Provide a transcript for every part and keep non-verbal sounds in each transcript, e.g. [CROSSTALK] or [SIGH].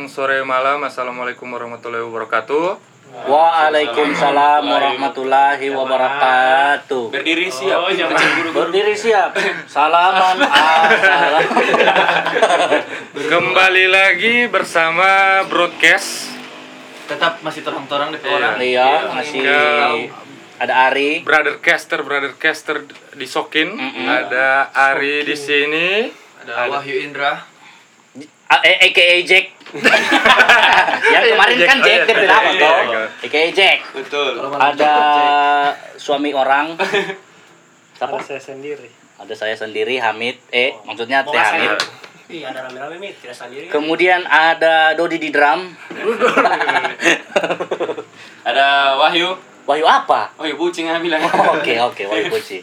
siang, sore, malam. Assalamualaikum warahmatullahi wabarakatuh. Waalaikumsalam warahmatullahi wabarakatuh. Berdiri siap. Oh, Berdiri siap. Salaman. [LAUGHS] Assalam. Kembali lagi bersama broadcast Tetap masih terang-terang di Iya. orang. Iya, masih ada Ari. brother caster, brother caster di Sokin. Ada Ari di sini. Ada Wahyu Indra. A- eh, AKA Jack. [LAUGHS] Yang kemarin Jack. kan Oh, Jack dia bilang Iya, toh. iya. AKA Jack. Betul. Ada suami orang. [LAUGHS] Siapa? Ada saya sendiri. Ada saya sendiri Hamid. Eh, maksudnya Teh Hamid. Iya, ada rame-rame mit, tidak sendiri. Kemudian ada Dodi di drum. [LAUGHS] Ada Wahyu. Wahyu apa? Oh, iya bucing yang bilang. Oke, oke, Wahyu Puci.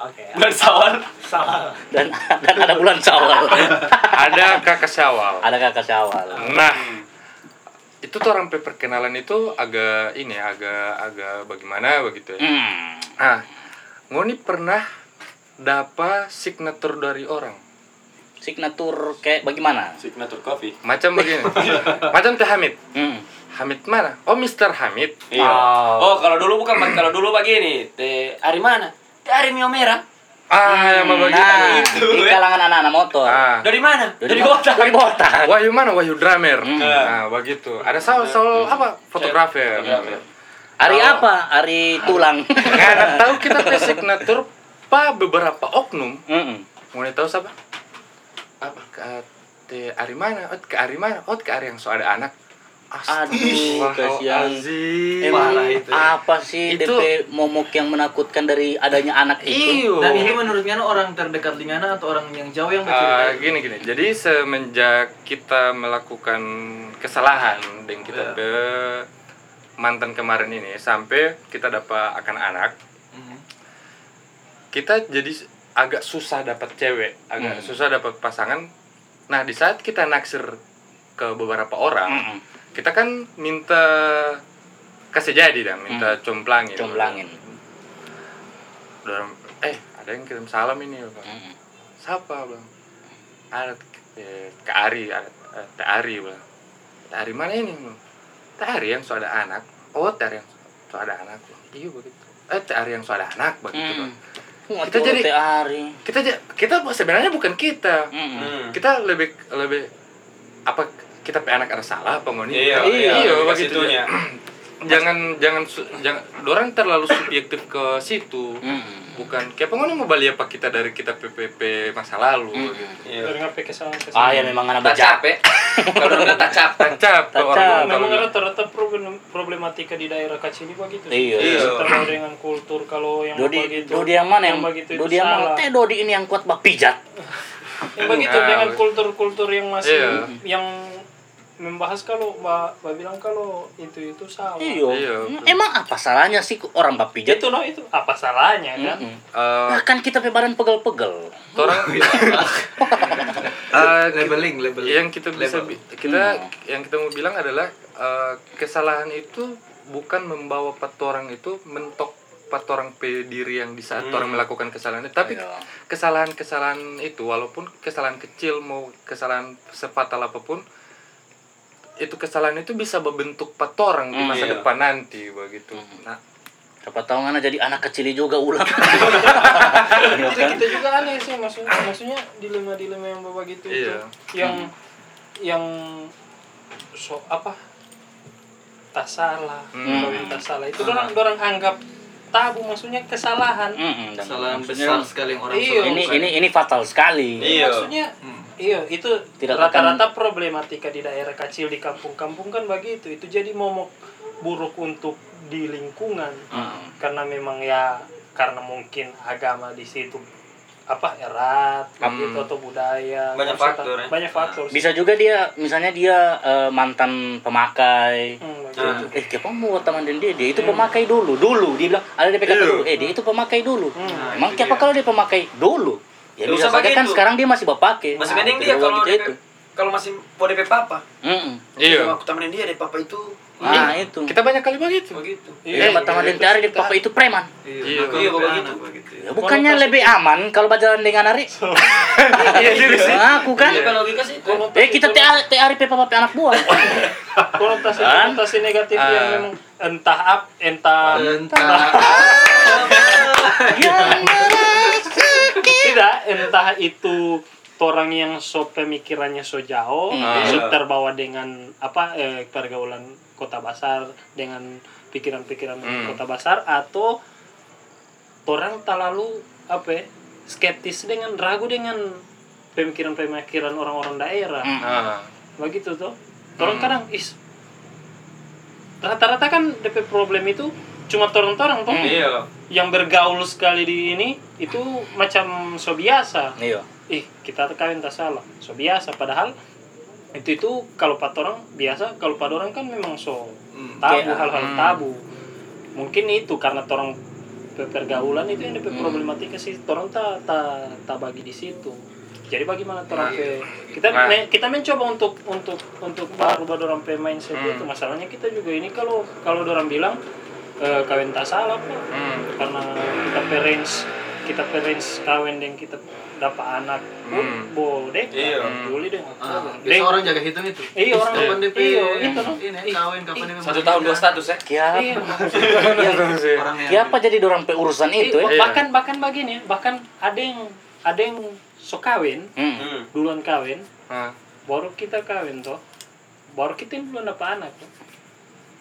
Oke. Bersawal. Salah. Dan dan ada bulan Syawal. [LAUGHS] Ada kakak Syawal. ada kakak Syawal. Nah, itu tuh orang perkenalan itu agak ini agak agak bagaimana begitu ya. Hmm. Nah, Ngoni pernah dapat signature dari orang. Signatur kayak bagaimana? Signature Coffee. Macam begini. [LAUGHS] Macam Teh Hamid. Hmm. Hamid mana? Oh, Mr. Hamid. Iya. Oh. Oh, kalau dulu bukan kalau dulu begini. Teh Ari mana? Teh Ari Mio Merah. Ah, yang mau begitu. Nah, Itu, di ya. kalangan anak-anak motor. Ah. Dari mana? Dari mana? kota. Dari botak. [LAUGHS] Wahyu mana? Wahyu drummer. Hmm. Nah, begitu. Ada soal soal apa? Fotografer. Ari Kalau- apa? Ari tulang. [LAUGHS] Nggak tahu kita ke signature pak beberapa oknum. Mm-mm. Mau tahu siapa? Apa? Ke Ari mana? Oh, ke Ari mana? Oh, ke Ari yang so ada anak. Aduh, kasihan. Emang itu. apa sih Itu- DP momok yang menakutkan dari adanya anak itu? Iyo. Dan ini menurut Ngana orang terdekat di Ngana atau orang yang jauh yang Ah, bercerita? gini gini. Jadi semenjak kita melakukan kesalahan dan kita Iya. be mantan kemarin ini sampai kita dapat akan anak, Mhm. kita jadi agak susah dapat cewek, agak Hmm. susah dapat pasangan. Nah, di saat kita naksir ke beberapa orang, Mm-mm. Kita kan minta kasih jadi dan minta complangin. Hmm. Comblangin. Dorang, eh, ada yang kirim salam ini, Bang. Mm-mm. Siapa, Bang? Ada eh, ke Ari, ada eh, Ari, Bang. Ari mana ini, Bang? Ari yang so ada anak. Oh, Ari yang so ada anak. Bang. Iya begitu. Eh, Teh Ari yang so ada anak begitu, Mm. Bang. Kita tuh jadi- Teh Ari. Kita kita sebenarnya bukan kita. Mm-mm. Hmm. Kita lebih lebih apa kita pe anak ada salah apa ngoni? Iya, iya, iya, begitu. situnya. [CLEARS THROAT] jangan jangan su- jangan orang terlalu subjektif ke situ Mm-mm. bukan kayak pengoni mau balik apa kita dari kita PPP masa lalu Mm-mm. gitu Iya. Dari ngapain kesalahan kesalahan. Ah ya memang anak Tak capek. [LAUGHS] Kalau udah tak capek. tancap Tancap. orang Memang kalau bilang. rata-rata problem- problematika di daerah kecil ini begitu. Iya. Iya. Terkait dengan kultur kalau yang Dodi, begitu. Dodi yang mana yang, begitu itu Dodi yang mana? Teh Dodi ini yang kuat bak pijat. Yang begitu dengan kultur-kultur yang masih Iya. yang membahas kalau mbak, mbak bilang kalau itu itu salah. Iya. Iya, Mm, Emang apa salahnya sih orang bak pijat? Itu no itu apa salahnya kan? Mm-mm. Eh, Nah, kan kita pe badan pegel-pegel. orang [LAUGHS] Eh, Labeling, labeling. yang kita bisa Label. bi- kita Hmm. yang kita mau bilang adalah eh, kesalahan itu bukan membawa patorang itu mentok patorang pe diri yang di saat Hmm. orang melakukan kesalahan itu tapi Iya. kesalahan-kesalahan itu walaupun kesalahan kecil mau kesalahan sefatal apa pun itu kesalahan itu bisa membentuk patorang di Hmm, masa iya. depan nanti begitu nah Siapa tahu ngana jadi anak kecil juga ulang. [LAUGHS] Iya Jadi kan? kita juga aneh sih maksudnya maksudnya dilema-dilema yang begitu itu Iya. yang yang so apa tak salah Hmm. tak salah itu orang orang anggap tabu maksudnya kesalahan Mm-mm, dan Kesalahan besar sekali yang orang Iya. Ini ini ini fatal sekali. Iya. maksudnya Hmm. Iya itu Tidak rata-rata problematika di daerah kecil di kampung-kampung kan begitu itu jadi momok buruk untuk di lingkungan Mm. karena memang ya karena mungkin agama di situ apa erat begitu Hmm. atau budaya Banyak maksudnya, faktor ya. banyak faktor sih. Bisa juga dia misalnya dia eh, mantan pemakai. Hmm, begitu. Eh, siapa mau teman dan dia? Dia itu pemakai dulu. Dulu dia bilang ada DP kata Iya. dulu. Eh, dia itu pemakai dulu. Hmm. Emang itu siapa kalau dia pemakai dulu? Ya bisa usah saja kan begitu. sekarang dia masih bapak Masih mending dia kalau gitu DP, kalau masih mau DP papa. Mm-mm. iya Aku temenin dia deh papa itu Nah, itu. Kita banyak kali begitu. begitu Iya, pertama dan Ari di papa itu preman. Iya, iya, begitu. ya. Ya, bukannya lebih aman kalau berjalan dengan Ari? [LAUGHS] Iya juga sih. Aku kan. Iya, kalau logika sih. Eh kita pe papa pe anak buah. [LAUGHS] konotasi konotasi negatif yang Ah. memang entah up entah entah [LAUGHS] Yang tidak entah itu orang yang so pemikirannya so jauh Hmm. so Iya. terbawa dengan apa eh, pergaulan kota besar dengan pikiran-pikiran Hmm. kota besar atau orang terlalu apa ya, skeptis dengan ragu dengan pemikiran-pemikiran orang-orang daerah Hmm. Ah. begitu tuh orang Hmm. kadang is rata-rata kan DP problem itu cuma torong-torong tuh Hmm. Iya. yang bergaul sekali di ini itu macam so biasa Iya. ih kita kawin tak salah so biasa padahal itu itu kalau pat orang biasa kalau pada orang kan memang so Hmm. tabu hal-hal hmm. tabu mungkin itu karena pe- pergaulan itu yang DP Hmm. problematika sih orang tak tak tak bagi di situ jadi bagaimana orang Nah, kita Nah. me- kita mencoba untuk untuk untuk baru baru orang pe mindset Hmm. itu masalahnya kita juga ini kalau kalau orang bilang eh, kawin tak salah pak Hmm. karena kita parents kita parents kawin dan kita dapat anak Hmm. boleh Iya. boleh deh Ah, biasa orang jaga hitung itu iya orang kapan DP iya itu no. ini kawin kapan DP Satu tahun dua status ya. Kiapa? iya orang yang Kiapa jadi dorang pe urusan itu Iya, ya? bahkan bahkan begini ya, bahkan ada yang ada yang so kawin Hmm. Hmm. duluan kawin Ah. baru kita kawin toh baru kita yang belum dapat anak.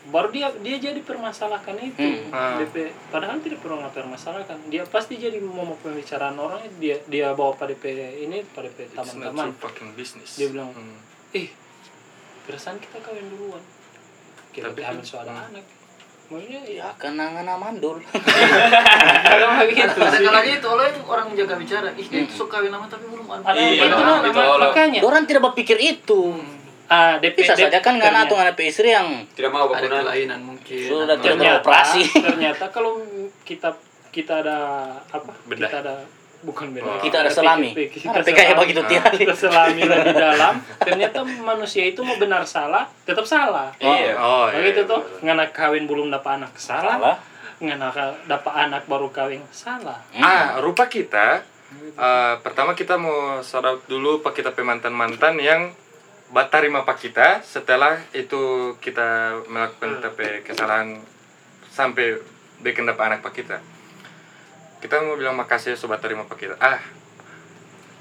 Baru dia dia jadi permasalahkan itu Hmm. Ah. DP padahal tidak pernah permasalahkan dia pasti jadi momok pembicaraan orang dia dia bawa pada DP ini pada DP teman-teman. Dia bilang, Hmm. ih perasaan kita kawin duluan kita Tapi hamil kan- so ada hmm. anak maksudnya ya Ya kenangan mandul. [LAUGHS] kadang begitu ada sih kalanya itu oleh orang jaga bicara ih dia itu suka kawin lama tapi belum ada Iya, itu makanya Dorang tidak berpikir itu. Ah DP Bisa saja kan ngana atau ngana pe istri yang Tidak mau ada kelainan mungkin Sudah tidak ternyata beroperasi. [LAUGHS] ternyata kalau kita kita ada apa Bedah. kita ada bukan beda Oh. Kita ada selami. kita selami. begitu tiap. kita selami di dalam ternyata manusia itu mau benar salah tetap salah Iya. Oh, iya. begitu iya, tuh betul. ngana kawin belum dapat anak salah Salah. ngana dapat anak baru kawin salah Ah, rupa kita eh, pertama kita mau shout out dulu pak kita pemantan mantan yang batarima pak kita setelah itu kita melakukan tapi kesalahan sampai bikin dapat anak pak kita kita mau bilang makasih ya sobat terima pak kita ah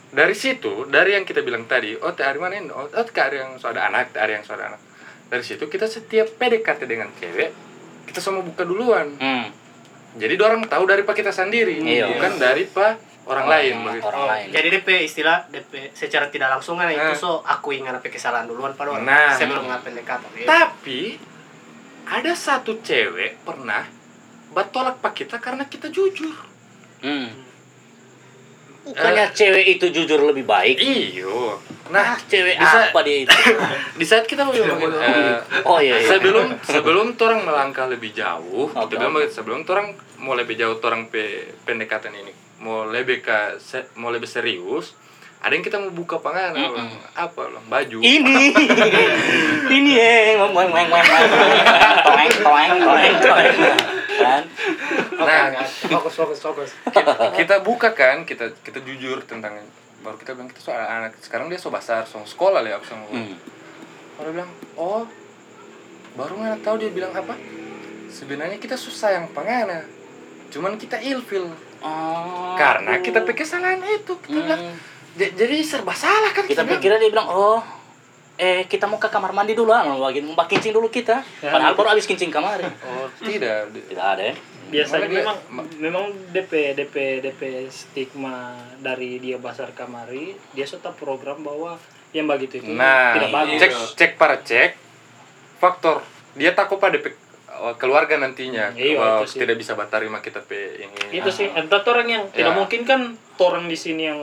dari situ dari yang kita bilang tadi oh teh hari mana ini? oh, oh teh hari yang so ada anak teh hari yang so ada anak dari situ kita setiap PDKT dengan cewek kita semua buka duluan Hmm. jadi orang tahu dari pak kita sendiri, Iya. bukan dari pak orang lain begitu. Orang lain. Jadi DP istilah DP secara tidak langsung kan itu Eh. so aku ingin apa kesalahan duluan pada orang. Nah. sebelum ngapa pendekatan. Ya. Tapi ada satu cewek pernah batolak pak kita karena kita jujur. Hmm. Bukannya cewek itu jujur lebih baik? Iyo. Nah, Nah, cewek bisa- apa dia itu? di saat kita mau begitu, eh, Oh iya iya. sebelum sebelum orang melangkah lebih jauh, bilang begitu, sebelum orang mau lebih jauh orang pe pendekatan ini, mau lebih ke se- mau lebih serius, ada yang kita mau buka pangan, Mm-mm. apa lah, baju. Ini. Ini eh weng weng weng weng. Toeng toeng toeng toeng. Kan? Nah, fokus fokus fokus. kita, kita buka kan kita kita jujur tentang baru kita bilang kita soal anak sekarang dia so besar so sekolah lah sama Hmm. baru bilang oh baru nggak tahu dia bilang apa sebenarnya kita susah yang pangana cuman kita ilfil Oh. karena kita pikir kesalahan itu kita bilang Hmm. "J- jadi serba salah kan Kita bilang. pikirnya dia bilang, "Oh, eh kita mau ke kamar mandi dulu ah, mau bagi mau kincing dulu kita." Padahal baru habis kincing kamar. oh tidak Tidak ada ya. biasanya dia- memang ma- memang DP DP DP stigma dari dia basar kamari dia sudah program bahwa yang begitu itu nah tidak bagus cek cek para cek faktor dia takut pada pe- oh, keluarga nantinya Iya, itu tidak bisa batarima kita pe ini itu sih entah orang yang tidak Ya. mungkin kan orang di sini yang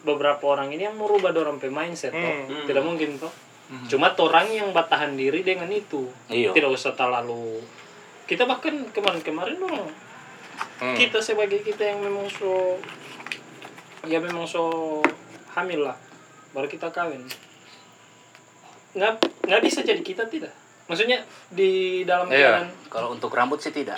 beberapa orang ini yang merubah orang pe mindset toh. Hmm. tidak mungkin toh cuma orang yang bertahan diri dengan itu Iya. tidak usah terlalu kita bahkan kemarin-kemarin dong Hmm. kita sebagai kita yang memang so ya memang so hamil lah baru kita kawin nggak nggak bisa jadi kita tidak maksudnya di dalam Iya. keadaan Kalau untuk rambut sih tidak.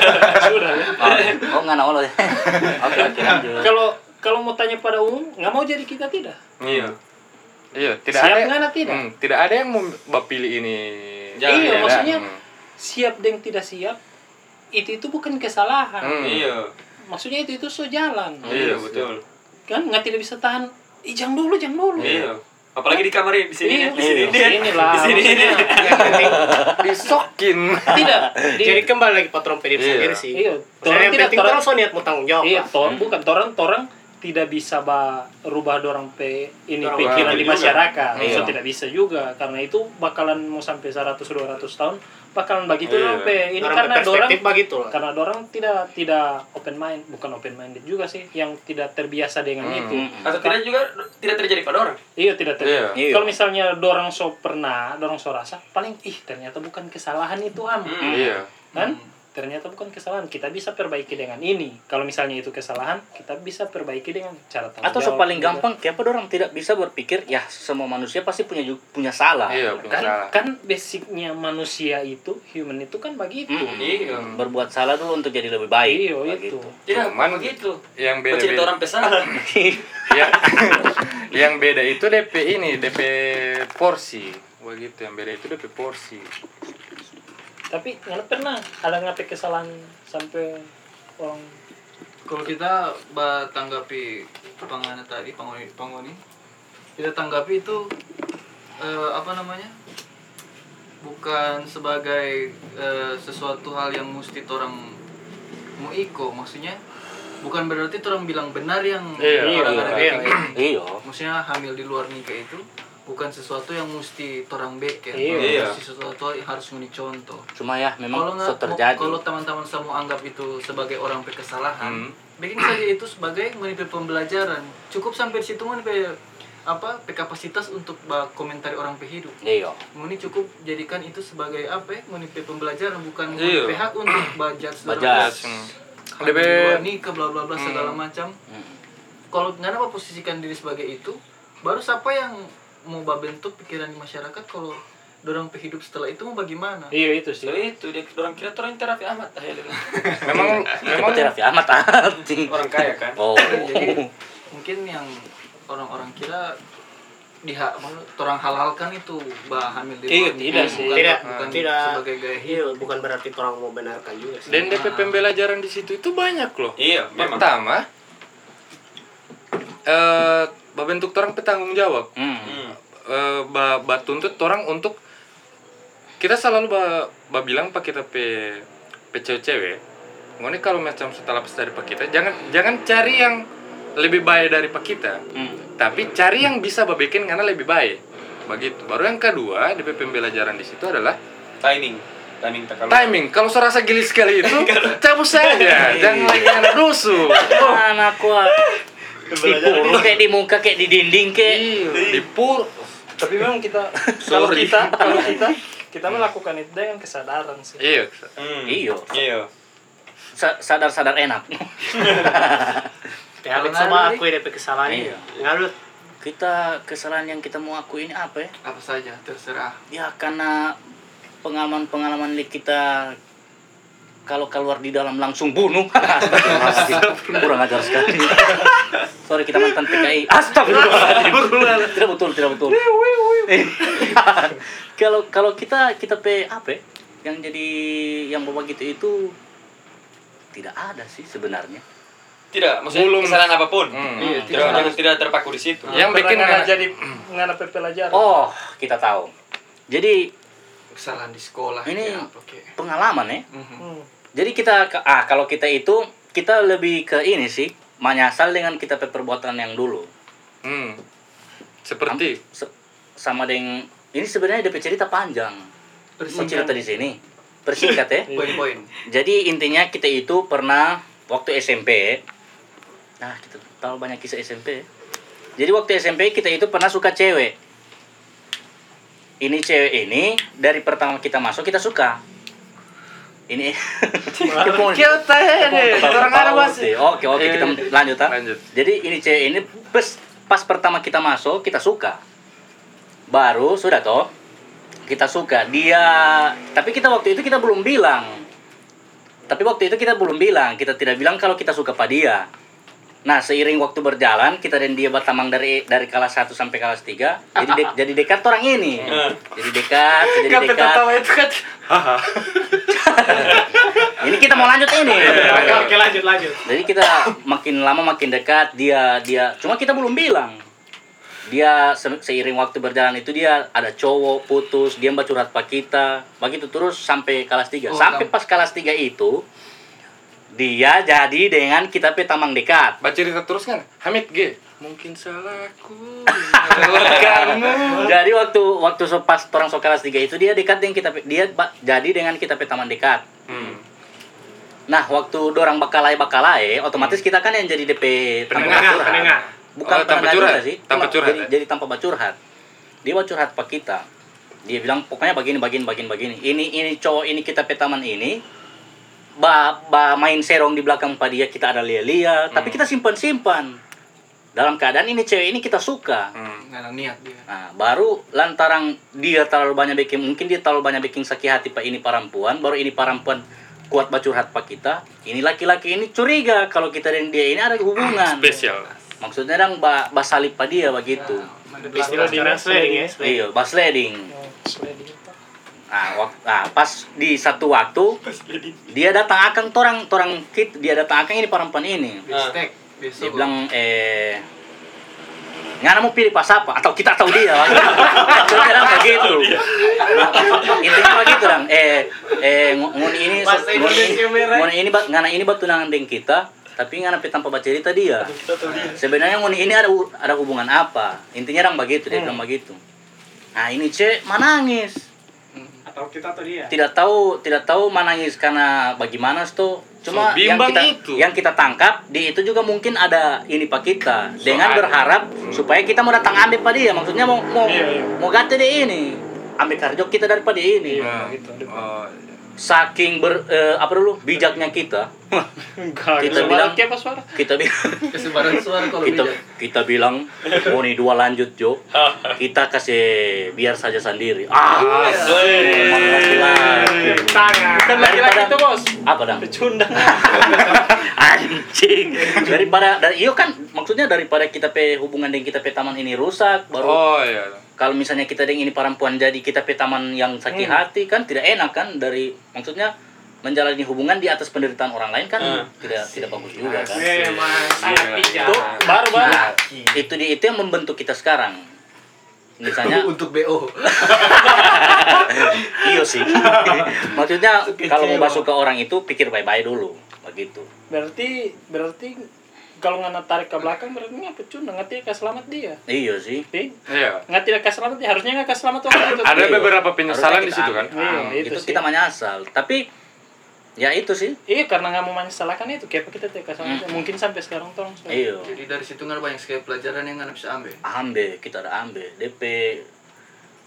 [LAUGHS] sudah ya Oh, oh nggak nol ya. [LAUGHS] Oke oke lanjut. kalau kalau mau tanya pada umum nggak mau jadi kita tidak Iya. Iya, tidak Siap ada. nggak, Nat, tidak? Hmm, tidak ada yang mau pilih ini. Jangan, iya maksudnya Hmm. siap dan tidak siap itu itu bukan kesalahan Hmm. Iya. maksudnya itu itu so jalan Iya, Iya, betul. kan nggak tidak bisa tahan Ih, jangan dulu jangan dulu Iya. Apalagi di kamar ini, di sini Iya, di sini di sini lah Di sini penting Disokin. tidak di, [LAUGHS] jadi kembali lagi patron PD Iya. sendiri sih. iya torang tidak penting torang orang so niat mau tanggung jawab. iya lah. tor bukan torang torang tidak bisa ba rubah dorang pe ini Dorang pikiran di juga. masyarakat Iya. so tidak bisa juga karena itu bakalan mau sampai 100 200 tahun bakalan begitu Iya. dorang pe ini Orang karena dorang perspektif begitu lah. karena dorang tidak tidak open mind bukan open minded juga sih yang tidak terbiasa dengan Hmm. itu Atau tidak juga tidak terjadi pada orang. iya tidak terbiasa Iya. Iya. kalau misalnya dorang so pernah dorang so rasa paling ih ternyata bukan kesalahan itu am Hmm. Iya. kan ternyata bukan kesalahan kita bisa perbaiki dengan ini kalau misalnya itu kesalahan kita bisa perbaiki dengan cara tanggung Atau so jawab paling juga. gampang, kenapa orang tidak bisa berpikir ya semua manusia pasti punya punya salah. Iya, punya kan salah. kan basicnya manusia itu human itu kan begitu Mm. Iya. Berbuat salah dulu untuk jadi lebih baik. iya begitu. itu Tidak, Cuman begitu. Yang cerita beda-beda. orang pesanan. [LAUGHS] yang, yang beda itu DP ini, DP porsi. Begitu yang beda itu DP porsi. Tapi nggak pernah ada ngapain kesalahan sampai orang Kalau kita tanggapi pangana tadi pangoni pangoni kita tanggapi itu eh, apa namanya bukan sebagai eh, sesuatu hal yang mesti orang mau iko maksudnya bukan berarti orang bilang benar yang Iya, orang iya, ada iya, bikin itu. Iya. maksudnya hamil di luar nikah itu bukan sesuatu yang mesti orang beken Iya. mesti sesuatu yang harus meni contoh Cuma ya kalau memang nggak so terjadi. kalau teman-teman semua anggap itu sebagai orang berkesalahan Hmm. bikin saja itu sebagai menipu pembelajaran cukup sampai situ menipu apa pe kapasitas untuk ba komentari orang pe hidup Iya. Muni cukup jadikan itu sebagai apa ya menipu pembelajaran bukan Iya. menipu hak untuk. Hmm. di DP luar nikah bla bla bla segala macam Hmm. kalau nggak apa posisikan diri sebagai itu baru siapa yang mau ba bentuk pikiran di masyarakat kalau dorang pe hidup setelah itu mau bagaimana iya itu sih So itu dia orang kira orang terapi amat ah, ya. [LAUGHS] memang memang Memang terapi amat anjing. Orang kaya kan. Oh. jadi mungkin yang orang-orang kira di orang halalkan itu bah hamil di Iya, tidak sih. bukan, Tidak, bukan tidak. sebagai gaya hidup Iya, bukan berarti orang mau benarkan juga sih. dan DP pembelajaran di situ itu banyak loh. Iya, memang. Pertama, eh bentuk orang petanggung jawab. Hmm. Eh ba, ba tuntut orang untuk kita selalu ba, ba bilang pak kita pe pe cewek ngoni kalau macam setelah dari pak kita jangan jangan cari yang lebih baik dari pak kita Hmm. tapi cari yang bisa ba bikin karena lebih baik begitu baru yang kedua di pembelajaran di situ adalah Timing. Timing kalau. timing kalau serasa gili sekali itu [LAUGHS] cabut saja [LAUGHS] jangan lagi ada rusuh oh, Anak gua dipukul kayak di muka kayak di dinding kayak di pur tapi memang kita kalau kita kalau kita kita melakukan itu dengan kesadaran sih iya Hmm. Iya. Iya. Sa- sadar-sadar enak. Coba nggak, akui DP kesalahannya. Iya. Ngalut. Kita kesalahan yang kita mau akui ini apa ya? apa saja terserah Ya karena pengalaman-pengalaman li kita kalau keluar di dalam langsung bunuh. [LAUGHS] Astagfirullahaladzim. Kurang ajar sekali. Sorry kita mantan PKI. Astagfirullahaladzim. [LAUGHS] tidak betul, tidak betul. [LAUGHS] kalau kalau kita kita pe apa ya? yang jadi yang bawa gitu itu tidak ada sih sebenarnya. Tidak, maksudnya Belum. kesalahan apa pun. Hmm. Iya, Tidak, jangan tidak terpaku di situ. yang bikin nggak jadi nggak ada pelajaran Oh, kita tahu. Jadi kesalahan di sekolah Ini- kayak pengalaman ya. Mhm. Hmm. Jadi kita ke- ah kalau kita itu kita lebih ke ini sih menyasal dengan kita pe perbuatan yang dulu. Hmm. Seperti Se- sama dengan ini sebenarnya DP cerita panjang. Mau cerita di sini. Persingkat ya. [LAUGHS] poin-poin Jadi intinya kita itu pernah waktu SMP. Nah, kita tahu banyak kisah SMP. Jadi waktu SMP kita itu pernah suka cewek. Ini cewek ini dari pertama kita masuk kita suka. Ini. Kita orang ada masih. Oke, oke kita lanjut ah. Lanjut. Jadi ini cewek ini pas, pas pertama kita masuk kita suka. Baru sudah toh? Kita suka. Dia tapi kita waktu itu kita belum bilang. Tapi waktu itu kita belum bilang. Kita tidak bilang kalau kita suka pada dia nah seiring waktu berjalan kita dan dia bertamang dari dari kelas 1 sampai kelas 3 jadi de- [LAUGHS] jadi dekat orang ini. Jadi dekat jadi dekat. tertawa itu kan. [LAUGHS] ini kita mau lanjut ini. Oke, oke lanjut lanjut. jadi kita makin lama makin dekat dia dia cuma kita belum bilang. Dia se- seiring waktu berjalan itu dia ada cowok putus dia mbak curhat pak kita. Begitu terus sampai kelas 3 Oh, sampai pas kelas 3 itu dia jadi dengan kita tamang dekat Baca cerita terus kan? Hamid G. Mungkin salahku kamu. jadi waktu waktu so, pas orang so kelas 3 itu dia dekat dengan kita dia jadi dengan kita pe taman dekat Hmm. nah waktu dorang bakalai bakalai otomatis kita kan yang jadi DP Penengah, curhat. penengah. bukan Oh, tanpa curhat? sih Tanpa curhat, jadi, ya? jadi tanpa bacurhat dia bacurhat pak kita dia bilang pokoknya begini begini begini begini ini ini cowok ini kita petaman ini ba, ba main serong di belakang pak dia kita ada lia-lia tapi Hmm. kita simpan simpan dalam keadaan ini cewek ini kita suka Hmm. ada niat dia Nah, baru lantaran dia terlalu banyak bikin mungkin dia terlalu banyak bikin sakit hati pak ini perempuan, baru ini perempuan kuat bacurhat pak kita. Ini laki-laki ini curiga kalau kita dan dia ini ada hubungan. Spesial. Maksudnya dang ba basalip pak dia begitu. Istilah dinas sliding ya. Iya, basleding. Oh? Nah, wak- nah, pas di satu waktu dia datang akan torang torang kit dia datang akan ini perempuan ini. bestek Dia bilang eh Ngana mau pilih pas apa? Atau kita tahu dia dang begitu. intinya begitu dang. Eh eh ngu- nguni ini nguni ini nguni ini ngana ini batunangan dengan kita tapi ngana pe tanpa baca cerita dia. Sebenarnya nguni ini ada ada hubungan apa? Intinya dang begitu dia bilang begitu. Nah ini cek menangis Atau kita atau dia. tidak tahu tidak tahu menangis karena bagaimana tuh cuma So, yang bimbang kita itu. yang kita tangkap di itu juga mungkin ada ini pak kita dengan ada. berharap supaya kita mau datang ambil pak dia maksudnya mau mau Iya, iya. mau ganti dia ini ambil karjo kita daripada ini Nah, gitu, ada. Saking ber eh, apa dulu bijaknya kita Enggak, Kita bilang- apa suara? kita bilang suara kalau kita bijak kita bilang oh nih dua lanjut Jo [LAUGHS] kita kasih biar saja sendiri ah laki-laki. Tangan. Bukan laki-laki itu bos. apa dong Pecundang. [LAUGHS] anjing daripada dari iyo kan maksudnya daripada kita pe hubungan dengan kita pe taman ini rusak baru oh iya. Kalau misalnya kita dengan ini perempuan jadi kita pe taman yang sakit Hmm. hati kan tidak enak kan dari maksudnya menjalani hubungan di atas penderitaan orang lain kan tidak tidak bagus juga kan. Memang sangat Iya. Tuh, baru baru. Nah, itu di itu yang membentuk kita sekarang. Misalnya [LAUGHS] untuk BO [LAUGHS] iyo sih. [LAUGHS] Maksudnya kalau mau masuk ke orang itu pikir baik-baik dulu. Begitu. Berarti berarti kalau ngana tarik ke belakang berarti nggak nggak tidak selamat dia. iyo sih Ih, Iya. nggak tidak selamat dia, harusnya nggak selamat orang itu. Ada Iya. beberapa penyesalan di situ kan. Iya, Ah, itu itu, sih. kita menyesal tapi ya itu sih Iya karena nggak mau menyesalkan itu, kayak kita tidak selamat. Hmm. Mungkin sampai sekarang tolong. iyo jadi dari situ kan banyak sekali pelajaran yang nggak bisa ambil ambil kita ada ambil DP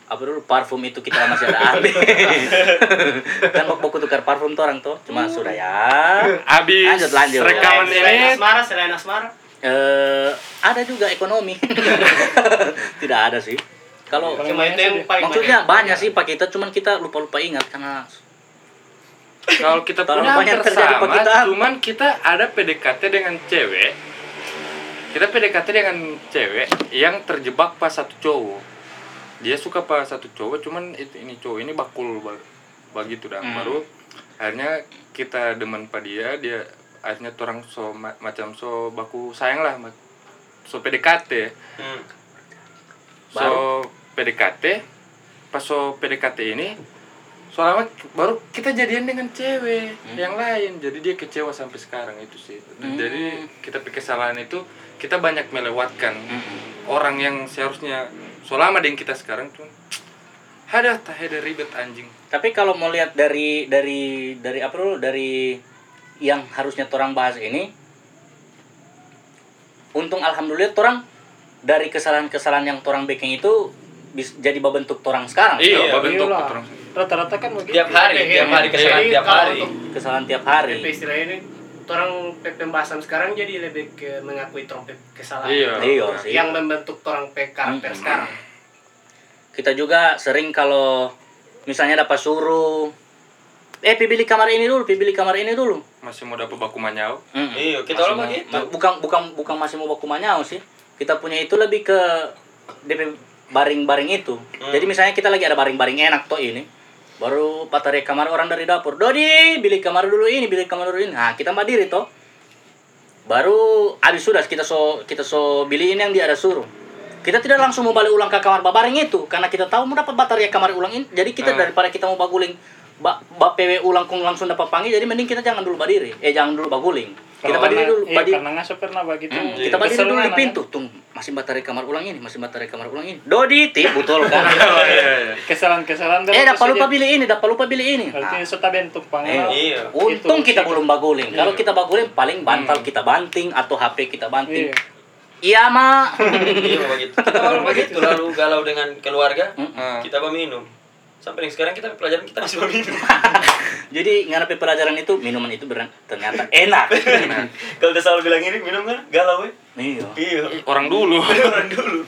apa dulu parfum itu kita masih ada [LAUGHS] ambil kan mau mau tukar parfum tuh orang tuh cuma sudah ya Habis Lanjut, lanjut. rekaman Selain ini asmara, selain asmara. eh ada juga ekonomi [LAUGHS] tidak ada sih kalau Cuma banyak itu yang paling maksudnya banyak sih pak kita cuman kita lupa lupa ingat karena kalau kita punya banyak hampir terjadi sama, pekitaan. cuman kita ada PDKT dengan cewek. Kita PDKT dengan cewek yang terjebak pas satu cowok. Dia suka pas satu cowok, cuman itu ini cowok ini bakul ba- begitu dah. Hmm. Baru akhirnya kita demen pada dia, dia akhirnya orang so ma- macam so baku sayang lah so PDKT Hmm. so Baru? PDKT pas so PDKT ini soalnya baru kita jadian dengan cewek yang lain jadi dia kecewa sampai sekarang itu sih Hmm. jadi kita pikir kesalahan itu kita banyak melewatkan Mm-mm. orang yang seharusnya selama dengan kita sekarang tuh ada tak ada ribet anjing Tapi kalau mau lihat dari dari dari apa dulu dari yang harusnya orang bahas ini, untung alhamdulillah orang dari kesalahan-kesalahan yang orang bikin itu bis, jadi bentuk orang sekarang. iya Iya, bentuk Iyalah. orang Rata-rata kan begitu. Tiap hari, tiap hari kesalahan Jadi tiap hari. Kesalahan tiap hari. PP istilah ini orang pembahasan sekarang jadi lebih ke mengakui trompet kesalahan Iya. Iya sih. yang membentuk orang pe karakter Hmm. sekarang Kita juga sering kalau misalnya dapat suruh eh pi beli kamar ini dulu pi beli kamar ini dulu Masih mau dapat baku manyau. Mm-mm. Iya, kita orang begitu. ma- bukan bukan bukan masih mau baku manyau sih kita punya itu lebih ke DP baring-baring itu Hmm. jadi misalnya kita lagi ada baring-baring enak toh ini baru patare kamar orang dari dapur. Dodi beli kamar dulu ini beli kamar dulu ini. Nah kita mandiri toh. Baru habis sudah kita so kita so beliin yang dia ada suruh. Kita tidak langsung mau balik ulang ke kamar babaring itu karena kita tahu mau dapat baterai kamar ulang ini. Jadi kita Ah. daripada kita mau baguling ba, ba PW ulang kung langsung dapat panggil jadi mending kita jangan dulu badiri eh jangan dulu baguling kita Kalau karena- dulu iya, badiri karena nggak pernah begitu Hmm, kita Kesel dulu di pintu. Tung masih baterai kamar ulang ini masih baterai kamar ulang ini. Dodi tip betul kan? [LAUGHS] Oh iya iya. kan? kesalahan-kesalahan eh dapat lupa beli ini dapat lupa beli ini. Berarti Nah, sudah bentuk Eh, pangalan Iya. untung Itu, kita itu. belum baguling. Kalau Iya. kita baguling paling bantal kita banting atau HP kita banting. Iya. Iya mak Iya begitu. [LAUGHS] Kita orang begitu lalu galau dengan keluarga, kita meminum. Sampai yang sekarang kita pelajaran kita masih meminum. [LAUGHS] jadi ngarapi pelajaran itu minuman itu beran- ternyata enak [LAUGHS] Kalau udah selalu bilang ini minum kan galau ya. iya Iya. Orang dulu. [LAUGHS] Orang dulu.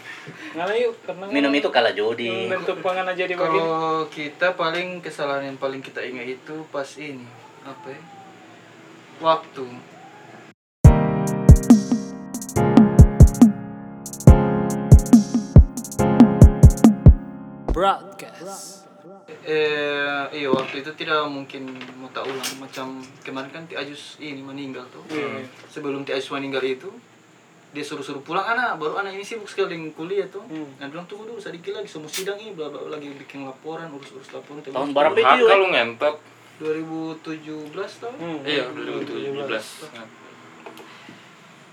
Ngalah yuk karena minum itu kalah jodi bentuk panganan jadi begini Kalau kita paling kesalahan yang paling kita ingat itu pas ini apa ya? Waktu. broadcast Eh, iya waktu itu tidak mungkin mau tak ulang macam kemarin kan Ti Ajus ini meninggal tuh. Iya. Sebelum Ti Ajus meninggal itu dia suruh-suruh pulang anak baru anak ini sibuk sekali dengan kuliah tuh Hmm. dan bilang tunggu dulu sedikit lagi semua sidang ini bla bla lagi bikin laporan urus-urus laporan tahun berapa itu kalau ngentot. 2017 tahun Hmm. Iya, 2017.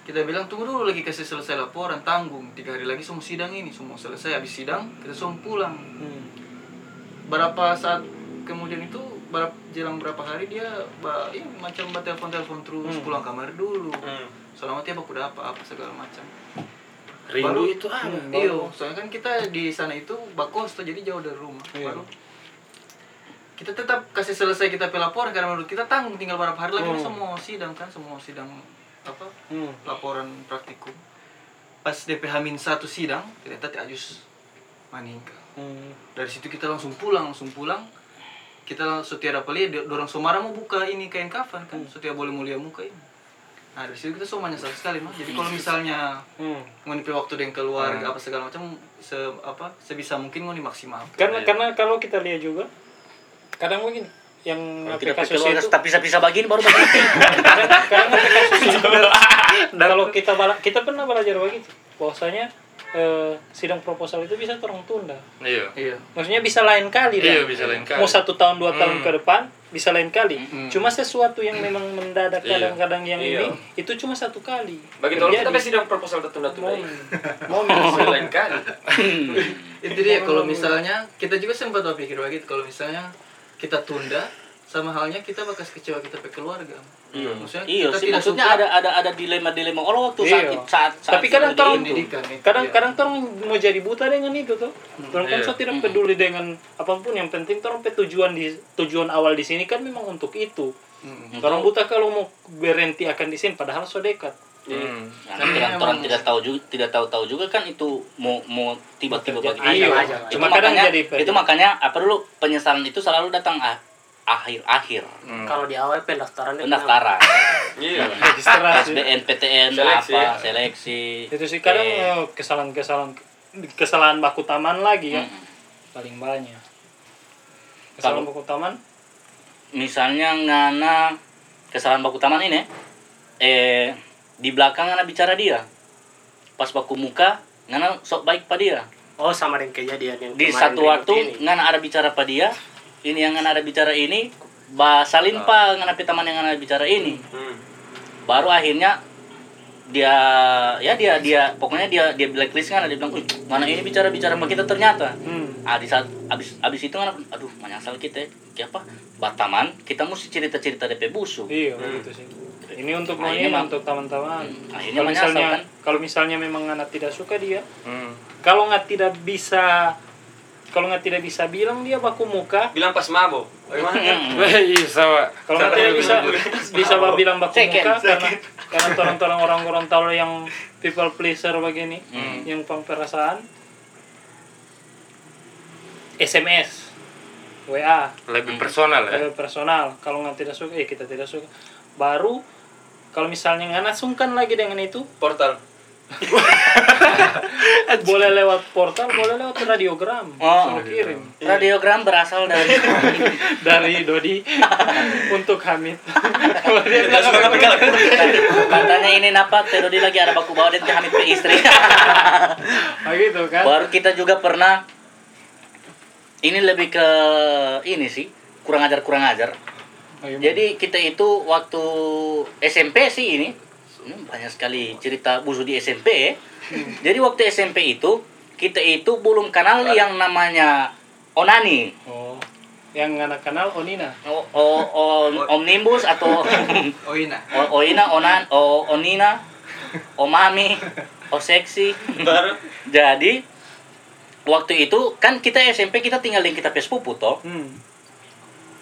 kita bilang tunggu dulu lagi kasih selesai laporan tanggung tiga hari lagi semua sidang ini semua selesai habis sidang kita semua pulang Hmm. Berapa saat kemudian itu berapa jelang berapa hari dia ba, ini macam ba telepon telepon terus Hmm. pulang kamar dulu Hmm. selama dia udah apa apa segala macam Rindu Baru- itu apa? iya soalnya kan kita di sana itu bakos tuh jadi jauh dari rumah Iya. baru kita tetap kasih selesai kita pelaporan karena menurut kita tanggung tinggal berapa hari lagi Hmm. ini semua sidang kan semua sidang apa Hmm. laporan praktikum pas DPH min satu sidang ternyata Ajus meninggal Hmm. dari situ kita langsung pulang langsung pulang. Kita setiap apa lihat dorong Somara mau buka ini kain kafan kan. Setiap boleh mulia muka ini. Nah dari situ kita semua menyesal sekali mah jadi kalau misalnya Hmm. ngoni waktu dengan keluarga apa segala macam se apa sebisa mungkin ngoni maksimal Karena karena kalau kita lihat juga kadang begini yang kita kasus itu tak bisa-bisa begini baru begini [LAUGHS] kadang kadang apa kasus itu [LAUGHS] kalau kita bala- kita pernah belajar begitu. Bahwasanya eh, sidang proposal itu bisa terang tunda Iya. iya maksudnya bisa lain kali Iya, dah. bisa lain kali. mau satu tahun dua tahun Hmm. ke depan bisa lain kali Hmm. cuma sesuatu yang memang mendadak Iya. kadang-kadang yang Iya. ini itu cuma satu kali Bagi tolong kita Terjadi. sidang proposal tertunda-tunda. momen momen Momen lain kali. itu dia kalau misalnya kita juga sempat berpikir begitu kalau misalnya kita tunda sama halnya kita bakal kecewa kita ke keluarga. Iya. maksudnya iya kita sih tidak maksudnya suka. ada ada ada dilema dilema oh waktu Iya. saat, saat Tapi kadang orang- pendidikan itu kadang-kadang orang mau jadi buta dengan itu tuh. Orang kan Iya. tidak peduli dengan apa pun. Yang penting orang pe tujuan di tujuan awal di sini kan memang untuk itu. Hmm. orang buta kalau mau berhenti akan di sini padahal so dekat. Hmm. Nah, kita orang tidak tahu juga tidak tahu tahu juga kan itu mau mau tiba-tiba begitu. Iya, itu cuma kadang makanya, jadi itu makanya apa dulu penyesalan itu selalu datang ah- akhir-akhir. Hmm. Kalau di awal pendaftaran pendaftaran. Iya. [LAUGHS] registrasi. SBN PTN Seleksi, apa ya. seleksi. Itu sih kadang eh, kesalahan-kesalahan kesalahan baku taman lagi ya. Mm. paling banyak. Kesalahan baku taman? misalnya ngana kesalahan baku taman ini eh di belakang ngana bicara dia. Pas baku muka ngana sok baik pada dia. Oh sama dengan kejadian yang di satu waktu ngana ada bicara pada dia ini yang ada bicara ini ba salin pa ngana pi taman yang ngana bicara ini Hmm. baru akhirnya dia ya dia dia pokoknya dia dia blacklist kan dia bilang "Uy, mana ini bicara bicara sama kita ternyata hmm. ah di saat abis abis itu kan aduh menyesal kita ya apa bataman kita mesti cerita cerita DP busuk iya begitu sih ini untuk Nah, ini mah- untuk teman-teman Hmm, akhirnya kalau misalnya kan? kalau misalnya memang anak tidak suka dia Hmm. kalau nggak tidak bisa kalau nggak tidak bisa bilang dia baku muka. Bilang pas mabok. Bagaimana [LAUGHS] iya sama. kalau nggak tidak bisa [LAUGHS] bisa bilang baku Second, muka karena karena orang-orang orang-orang tahu yang people pleaser begini Hmm. yang pemperasaan. SMS WA lebih personal ya? Lebih personal. Kalau nggak tidak suka eh kita tidak suka. Baru kalau misalnya nggak sungkan lagi dengan itu Portal. [LAUGHS] boleh lewat portal boleh lewat radiogram Oh. suruh kirim Radiogram berasal dari [LAUGHS] dari Dodi [LAUGHS] untuk Hamid kalah. katanya ini napa Teh Dodi lagi ada baku bawa dan Hamid ke istri. begitu kan Baru kita juga pernah ini lebih ke ini sih kurang ajar kurang ajar. Bagaimana? Jadi kita itu waktu SMP sih ini banyak sekali cerita busu di SMP ya. Jadi waktu SMP itu kita itu belum kenal yang namanya onani, oh yang anak kenal Onina o, o, o- omnibus atau [LAUGHS] [LAUGHS] Oh ina. o, oina, onan, o, onina, [LAUGHS] omami, o seksi. Baru Jadi waktu itu kan kita SMP kita tinggal yang kita pespupu toh. hmm.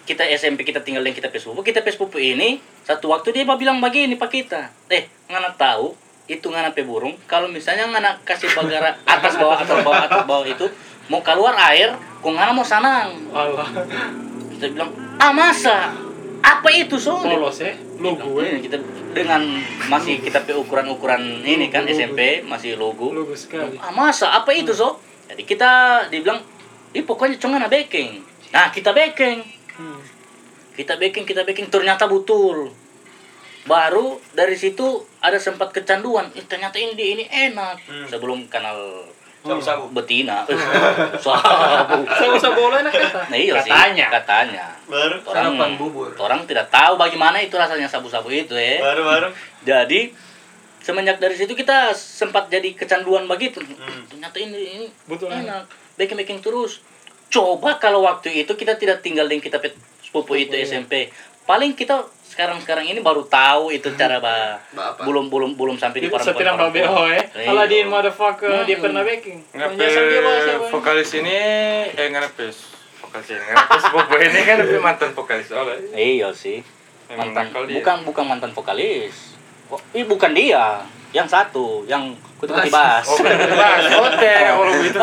Kita SMP kita tinggal yang kita pespupu. Kita pespupu ini satu waktu dia bilang begini pak kita. Eh ngana tahu itu ngana pe burung. Kalau misalnya ngana kasih bagara [LAUGHS] atas bawah atas bawah atas bawah itu mau keluar air, kok ngana mau sanang. Allah Kita bilang ah masa apa itu so? polos ya lu gue Ini kita dengan masih kita pe ukuran-ukuran ini kan Logo. SMP masih logo. gue sekali Ah masa apa itu so? Jadi kita dibilang, ih pokoknya cuma baking. Nah kita baking, hmm. kita baking, kita baking ternyata betul. Baru dari situ ada sempat kecanduan, ih ternyata ini ini enak. Sebelum kenal sabu-sabu. betina, Eh, [LAUGHS] sabu. bola enak kata Nah iya sih, katanya katanya. Baru Orang, Sarapan bubur. orang tidak tahu bagaimana itu rasanya sabu-sabu itu ya. baru baru. Jadi semenjak dari situ kita sempat jadi kecanduan begitu. Hmm. Ternyata ini ini Betul, enak. Baking baking terus. Coba kalau waktu itu kita tidak tinggal dengan kita pet sepupu itu iya. SMP. Paling kita sekarang sekarang ini baru tahu itu cara ba Ba apa? belum belum belum sampai di perempuan. BO ya Iya. Aladin motherfucker dia Hmm. pernah baking Ngapain dia vokalis ini eh nggak pes vokalis ini pes Bobo ini kan lebih mantan vokalis soalnya Iya sih. Mantan dia. bukan bukan mantan vokalis. Oh, ini bukan dia. Yang satu, yang kutu bas. oh bebas oh teh oh gitu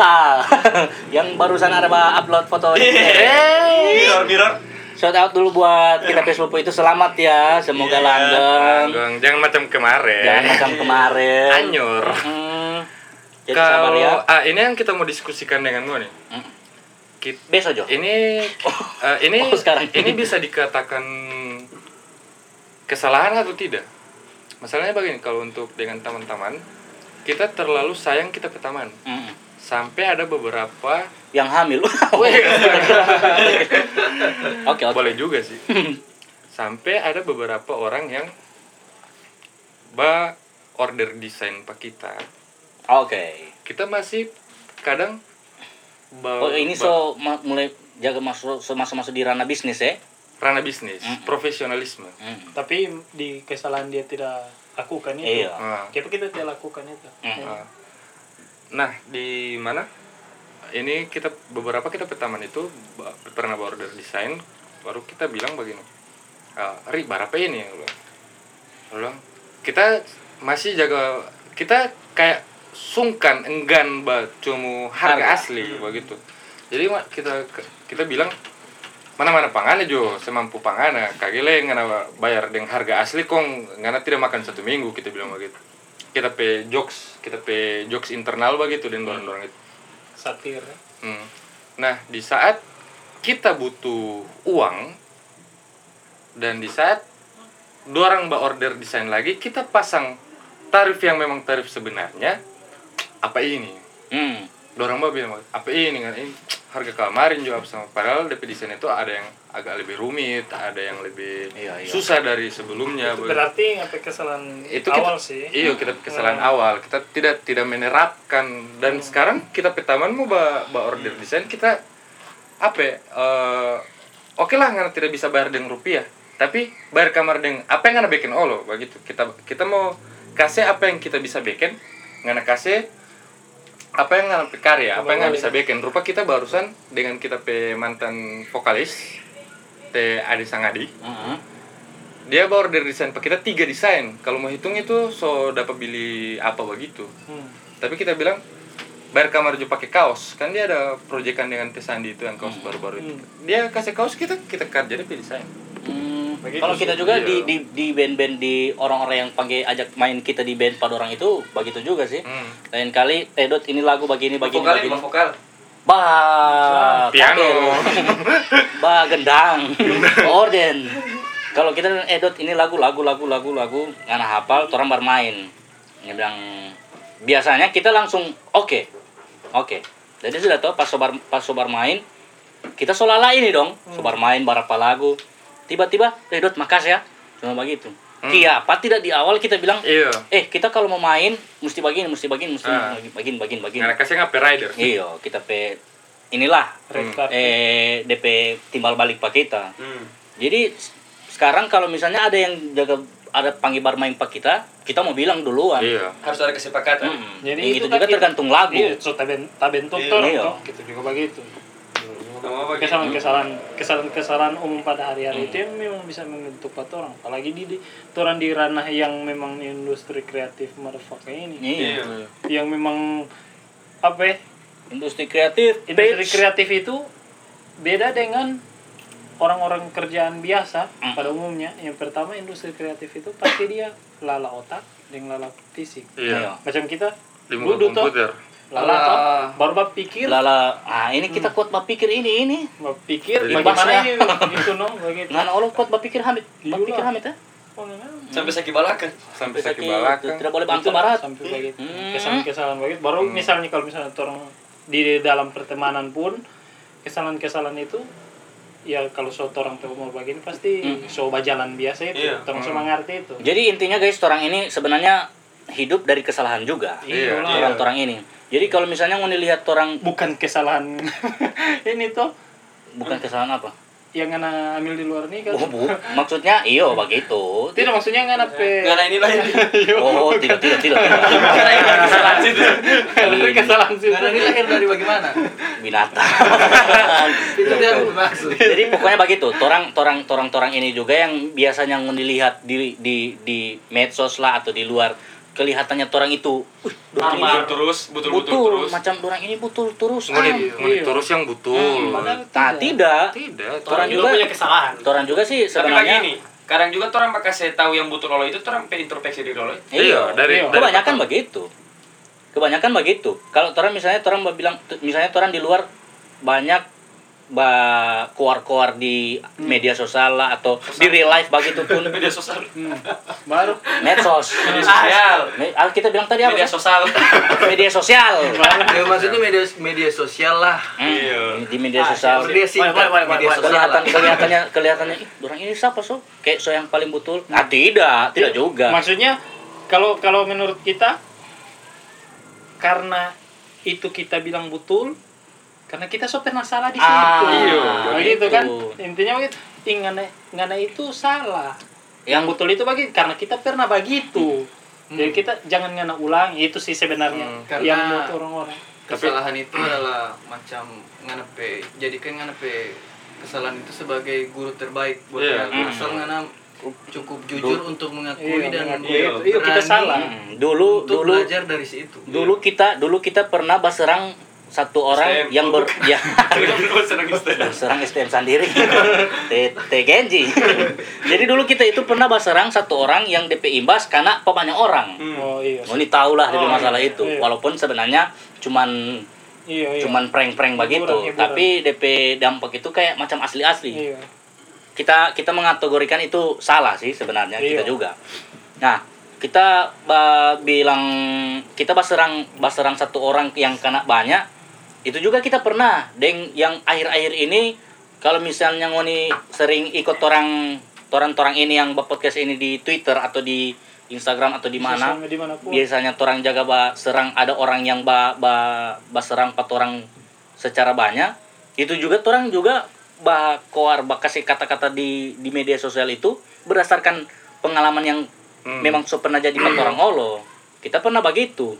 [LAUGHS] yang barusan ada upload foto ini. Mirror mirror. Shout out dulu buat kita Facebook itu selamat ya. Semoga Iya, langgeng. Langgeng. jangan macam kemarin Jangan macam kemarin. anyur Hmm. Jadi kalau ya. ah ini yang kita mau diskusikan dengan gue nih Hmm. Kit- Besok Jo. ini eh, [LAUGHS] ini Oh, sekarang. ini bisa dikatakan kesalahan atau tidak masalahnya begini kalau untuk dengan teman-teman kita terlalu sayang kita ke taman Hmm. sampai ada beberapa Yang hamil. [LAUGHS] Oke, oke. boleh juga sih [LAUGHS] sampai ada beberapa orang yang ba order desain pak kita Oke. kita masih kadang ba, Oh, ini ba- so ma- mulai jaga masuk so masuk masuk di ranah bisnis ya. Ranah bisnis Mm-mm. profesionalisme Hmm. tapi di kesalahan dia tidak lakukan itu Iya. Ah. Kenapa kita tidak lakukan itu Hmm. Ya. Ah. Nah, di mana? Ini kita beberapa kita pertama itu pernah order desain, baru kita bilang begini. Ah, Ri, berapa ini ya? Gua bilang, kita masih jaga kita kayak sungkan enggan ba cuma harga, Harga. asli begitu. Jadi kita kita bilang mana mana pangana jo semampu pangana kagile ngana bayar dengan harga asli kong ngana tidak makan satu minggu kita bilang begitu kita pe jokes kita pe jokes internal begitu dan dorong-dorong itu satir. Hmm. nah di saat kita butuh uang dan di saat dua orang mbak order desain lagi kita pasang tarif yang memang tarif sebenarnya apa ini Hmm. Dorang mbak bilang apa ini kan ini? Harga kemarin juga sama padahal DP desain itu ada yang agak lebih rumit ada yang lebih Iya, iya. susah dari sebelumnya. Itu Be- berarti apa kesalahan itu awal kita, sih. iya kita kesalahan Hmm. awal. Kita tidak tidak menerapkan. Dan sekarang kita petaman mau ba, ba order desain kita apa ya, eh, oke lah nggak tidak bisa bayar dengan rupiah. Tapi bayar kamar dengan apa yang nggak bikin? Olo begitu. Kita kita mau kasih apa yang kita bisa bikin. Nggak kasih apa yang nggak karya apa yang nggak bisa bikin? Rupa kita barusan dengan kita pe mantan vokalis teh Adi Sangadi. Hmm. dia bawa order desain. Pak kita tiga desain. Kalau mau hitung itu so dapat beli apa begitu. Hmm. tapi kita bilang bayar kamar juga pakai kaos. Kan dia ada proyekan dengan Tesandi itu yang kaos baru-baru itu. Dia kasih kaos kita kita kerja dia desain Hmm, kalau kita juga Iya. di di di band-band di orang-orang yang panggil ajak main kita di band pada orang itu begitu juga sih. hmm. Lain kali, eh Dot ini lagu begini begini Vokal, begini. mau vokal. Bah, Piano. [LAUGHS] bah, gendang. Orden. Kalau kita edot ini lagu lagu lagu lagu lagu ngana hafal, orang bermain. Dia bilang biasanya kita langsung oke. Oke. Jadi sudah tahu pas sobar pas sobar main kita solala ini dong. Sobar main berapa lagu. Tiba-tiba, eh Dot makasih ya. Cuma begitu. Kenapa tidak di awal kita bilang iya eh kita kalau mau main mesti begini, mesti begini, mesti Ah. begini, begini, begini. karena kasih ngapain rider Iya, kita pe inilah Red carpet. eh DP timbal balik pak kita. Hmm. Jadi sekarang kalau misalnya ada yang jaga ada panggil bar main pak kita, kita mau bilang duluan. iya Harus ada kesepakatan. Mm-mm. Jadi Jadi itu itu kan juga kita- tergantung lagu. Iya, so taben taben Iya. Iya. toh. Gitu juga begitu. Sama apa gitu? Kesalahan-kesalahan kesalahan-kesalahan umum pada hari-hari Hmm. itu yang memang bisa membentuk pat orang. Apalagi di, di orang di ranah yang memang industri kreatif motherfucker ini. Iya. Yang memang apa ya? Industri kreatif, Industri bitch. kreatif itu beda dengan orang-orang kerjaan biasa Hmm. pada umumnya. Yang pertama industri kreatif itu pasti dia lala otak dan lala fisik. iya Macam kita duduk toh, komputer lala toh, Alah. baru berpikir Lala, ah ini kita kuat berpikir ini ini. berpikir Jadi bagaimana ini itu no begitu. Ngan Allah kuat berpikir hamid, Iya berpikir lah. hamid ya. Oh. Sampai sakit balakan. sampai sakit balakang Tidak boleh bangsa barat. sampai begitu Hmm. kesalahan-kesalahan begitu baru misalnya kalau misalnya orang di dalam pertemanan pun kesalahan-kesalahan itu ya kalau suatu orang tahu mau begini pasti Hmm. coba jalan biasa itu Iya. terus mengerti itu Jadi intinya guys, orang ini sebenarnya hidup dari kesalahan juga. Iya, Iyalah. iya. Orang-orang ini. Jadi kalau misalnya mau dilihat orang bukan kesalahan [LAUGHS] ini tuh bukan kesalahan apa? yang ngana ambil di luar nih kan Oh, bu. Maksudnya iyo begitu. tidak maksudnya ngana pe Karena inilah [LAUGHS] ini. Oh, tidak tidak tidak. tidak. Karena ini kesalahan situ. Karena kesalahan sih Karena ini lahir dari bagaimana? Binatang. [LAUGHS] Itu dia maksud. Jadi pokoknya begitu. Torang torang torang torang ini juga yang biasanya mau dilihat di di di medsos lah atau di luar kelihatannya torang itu "Wih, Butul terus, betul-betul butul terus. macam dorang ini butul terus. Ngoni, ah." ngoni Iya. terus yang betul padahal Nah, tidak. tidak Orang Orang juga juga- punya kesalahan. Torang juga sih Tapi sebenarnya begini, kadang juga orang bakal saya tahu yang butuh rolo itu orang pengen introspeksi diri rolo. iya dari Iya. dari kebanyakan pertama. begitu kebanyakan begitu kalau orang misalnya orang bilang misalnya orang di luar banyak ba koar-koar di media sosial lah atau di real life begitu pun. [LAUGHS] Media sosial. Hmm. [LAUGHS] baru. Medsos. Media sosial. Me- ah, kita bilang tadi apa Media sosial. [LAUGHS] media sosial. Ya, maksudnya media media sosial lah. Hmm, Iya. di media sosial. Media singkat, boleh, boleh, media sosial kelihatan lah. kelihatannya kelihatannya ih orang ini siapa so? Kayak so yang paling betul. Ah tidak tidak juga. Maksudnya kalau kalau menurut kita karena itu kita bilang betul karena kita so pernah salah di situ Ah, iya, begitu kan begitu. intinya begitu Ih, ngana, ngana itu salah yang yang betul itu bagi karena kita pernah begitu Hmm. jadi kita jangan ngana ulang itu sih sebenarnya Hmm. Karena- yang buat orang-orang Kesalahan itu adalah macam nganepe. Jadikan nganepe kesalahan itu sebagai guru terbaik buat Iya. yeah. asal ngana cukup jujur untuk mengakui Iya, dan mengakui. Iya, iya, kita salah. Hmm, dulu untuk dulu belajar dari situ. dulu kita dulu kita pernah baserang satu orang STM. yang ber [LAUGHS] ya serang STM sendiri T T Genji [LAUGHS] jadi dulu kita itu pernah baserang satu orang yang DP imbas karena banyak orang oh iya lah dari Oh, masalah iya. itu Iya. walaupun sebenarnya cuman iya iya cuman prank-prank begitu Hiburan, hiburan. tapi DP dampak itu kayak macam asli-asli iya kita kita mengategorikan itu salah sih sebenarnya Iya. kita juga. Nah, kita bilang kita baserang baserang satu orang yang kena banyak itu juga kita pernah deng yang akhir-akhir ini kalau misalnya ngoni sering ikut orang orang-orang ini yang podcast ini di Twitter atau di Instagram atau di mana biasanya orang jaga ba serang ada orang yang ba ba, ba serang empat orang secara banyak. Itu juga orang juga ba koar ba kasih kata-kata di di media sosial itu berdasarkan pengalaman yang Hmm. memang so pernah jadi empat orang. Olo kita pernah begitu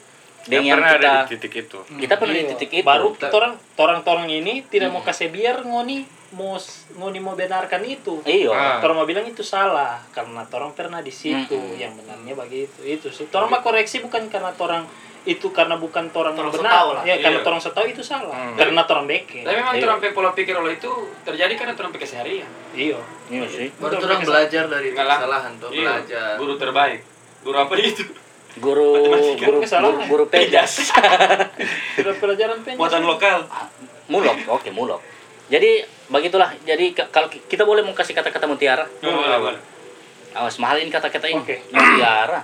yang dengan pernah kita ada di titik itu kita pernah di Iya. titik itu baru orang orang orang ini tidak mau kasih biar ngoni mau mau mau benarkan itu Iya. Ah. Torang mau bilang itu salah karena torang pernah di situ Mm-mm. yang benarnya begitu itu sih torang mau koreksi bukan karena torang itu karena bukan torang yang Torang benar lah. ya karena Iya. torang setahu itu salah Hmm. karena torang beke Tapi memang Iya. orang pola pikir lo itu terjadi karena orang keseharian. iya Iya sih. Baru orang belajar dari kesalahan tuh, Iya, belajar. Guru terbaik. Guru apa itu? Guru guru guru, guru pejas. pelajaran penyes Buatan lokal. mulok, oke mulok. Jadi begitulah. Jadi kalau ki- kita boleh mau kasih kata-kata mutiara. Boleh, boleh. Awas mahalin kata-kata ini. Oke. Mutiara.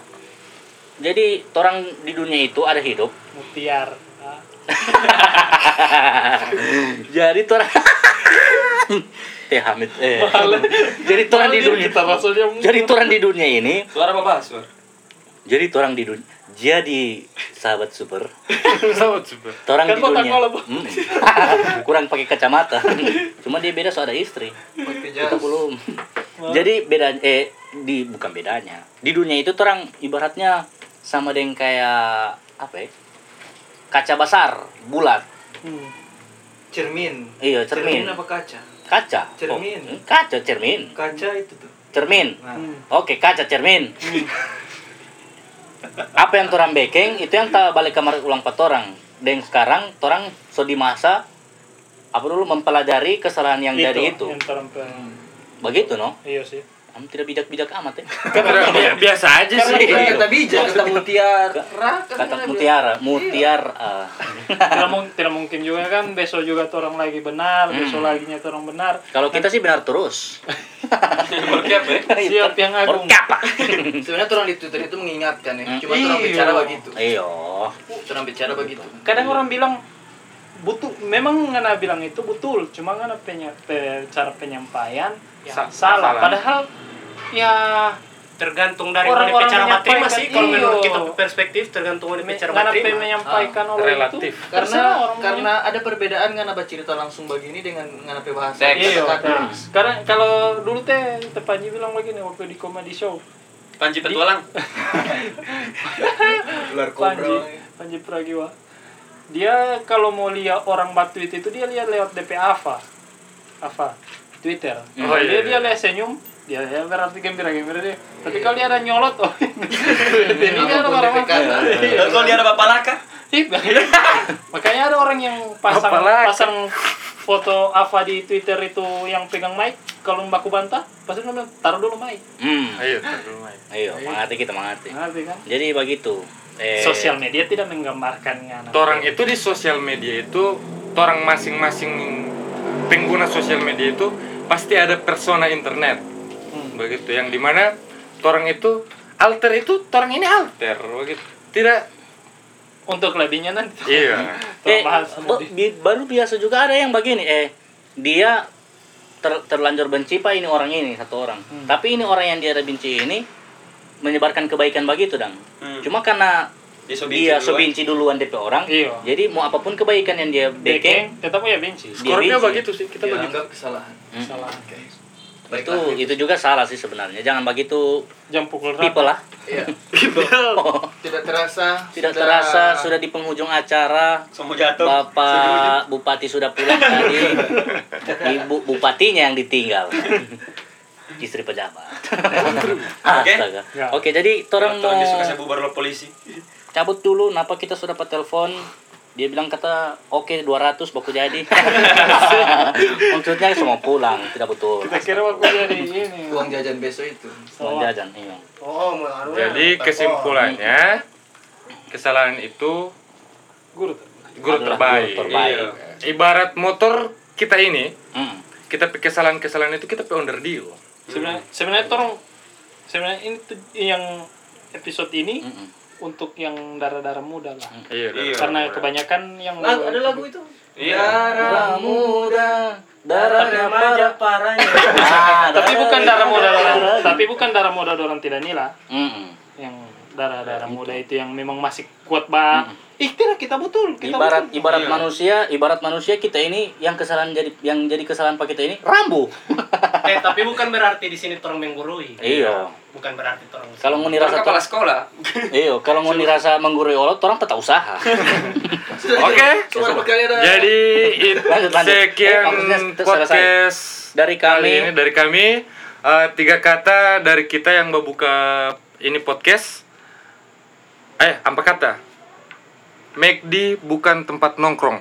Jadi orang di dunia itu ada hidup. mutiar Ah, [LAUGHS] Jadi orang Teh [LAUGHS] Hamid. Eh. Jadi orang di dunia. kita maksudnya Jadi orang di dunia ini. Suara apa, Suara? Jadi orang di dunia. Jadi sahabat super. [LAUGHS] Sahabat super. Orang Kan di dunia. Hmm. [LAUGHS] Kurang pakai kacamata. [LAUGHS] Cuma dia beda soal ada istri. Kita belum. Jadi beda eh di bukan bedanya. Di dunia itu tuh orang ibaratnya sama dengan kayak apa ya? Kaca besar, bulat. Hmm. Cermin. Iya, cermin. apa kaca? Kaca. Cermin. Oh, kaca cermin. Kaca itu tuh. Cermin. Nah, Hmm. Oke, kaca cermin. Apa yang torang baking itu yang tak balik kamar ulang pat orang. Dan sekarang torang so di masa apa dulu mempelajari kesalahan yang dari itu. yang torang pe- Begitu no? iya sih Kamu tidak bijak-bijak amat [LAUGHS] ya. Tidak, bi- biasa aja sih. Iya. kata bijak, kata mutiara. Kata mutiara, mutiara. [LAUGHS] ah. tidak, mung- tidak mungkin juga kan besok juga orang lagi benar besok Hmm. lagi nya orang benar Kalau kita sih benar terus. [LAUGHS] Berkiap ya? siap yang agung Berkapa. Sebenarnya orang di Twitter itu mengingatkan ya. Hmm. Cuma orang Iya. bicara begitu. Iyo. Orang bicara begitu. kadang orang bilang butuh memang ngana bilang itu betul cuma ngana penya, pe- cara penyampaian ya, Sa- salah. salah. padahal ya tergantung dari Orang-orang mana cara terima sih kalau menurut kita perspektif tergantung dari cara ngana pe terima menyampaikan oleh relatif. itu Karena orang karena ada perbedaan kan apa cerita langsung begini dengan ngana bahasa. Iya, nah, sekarang kalau dulu teh Teh Panji bilang begini waktu di comedy show. Panji petualang. [LAUGHS] Ular Panji, kobra. Panji Pragiwa. Dia kalau mau lihat orang buat tweet itu dia lihat lewat DP Ava. Ava Twitter. Oh, iya, dia dia iya. lihat senyum, dia ya berarti gembira-gembira dia. Tapi kalau dia ada nyolot, oh [LAUGHS] ini dia ada Apa pun marah DP kata. Kalau dia ada bapak laka. Makanya ada orang yang pasang pasang foto Ava di Twitter itu yang pegang mic kalau baku bantah pasti bilang taruh dulu mic. Hmm. Ayo, dulu main. Ayo, mengerti kita mengerti. Ngerti kan? Jadi begitu. Eh, Sosial media tidak menggambarkannya. anak. Torang itu di sosial media itu, torang masing-masing pengguna sosial media itu pasti ada persona internet. Begitu, yang di mana torang itu alter itu, torang ini alter, begitu. Tidak, Untuk lebihnya nanti. iya. [LAUGHS] eh, nanti. baru biasa juga ada yang begini eh dia ter- terlanjur benci pak ini orang ini satu orang Hmm. tapi ini orang yang dia ada benci ini menyebarkan kebaikan begitu dong Hmm. cuma karena Dia so benci dia duluan. so benci duluan DP orang Iya. jadi mau apa pun kebaikan yang dia beke Dekeng, tetap ya benci. Benci. begitu sih, kita Dia begitu. kesalahan. Hmm. Salah. Itu itu juga salah sih sebenarnya jangan begitu Jam pukul rata. people lah Iya. [LAUGHS] [LAUGHS] Tidak terasa. tidak sudah- terasa sudah di penghujung acara Semua jatuh. Bapak Bupati sudah pulang tadi. [LAUGHS] Ibu Bupatinya yang ditinggal. Istri pejabat. Astaga. Ya. Oke, jadi orang mau Orang dia suka saya bubar lo polisi. cabut dulu. Napa kita sudah dapat telepon? Dia bilang kata oke 200 baku jadi. Maksudnya semua pulang, tidak betul. Kita kira waktu jadi ini. Uang jajan besok itu. Uang jajan, iya. oh mau ya, Jadi kesimpulannya, kesalahan itu Guru. tuh. guru terbaik. guru terbaik. Iya. Ibarat motor kita ini, Mm. kita pe- kesalahan-kesalahan itu kita pe under deal. Sebenarnya sebenarnya orang sebenarnya ini yang episode ini Mm-mm. Untuk yang darah-darah muda lah. Iya, Iya. Karena kebanyakan yang Lagu, ada lagu itu. Iya. Darah muda, darahnya remaja parah. parahnya [LAUGHS] Ah, tapi bukan darah muda orang, darah- tapi bukan darah muda orang tidak nila. Mm-mm. Yang darah-darah muda itu yang memang masih kuat banget. Ih, tidak kita betul, kita ibarat betul. ibarat Iya. manusia ibarat manusia kita ini yang kesalahan jadi yang jadi kesalahan pak kita ini rambu [LAUGHS] eh tapi bukan berarti di sini orang menggurui. Iya. Bukan berarti orang. Kalau mau Orang dirasa kepala sekolah. [LAUGHS] Iya, kalau mau dirasa menggurui olot, orang tetap usaha. [LAUGHS] Oke. Ada. Jadi it- Lanjut, lanjut. sekian Eh, podcast Dari kali kami. ini dari kami Eh, tiga kata dari kita yang membuka ini podcast. Eh, apa kata? McD bukan tempat nongkrong.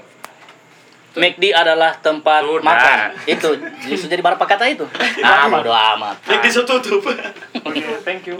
McD adalah tempat Sudah. makan. Itu justru jadi berapa kata itu? Ah, bodo amat. Yang ditutup. [LAUGHS] Oke, thank you.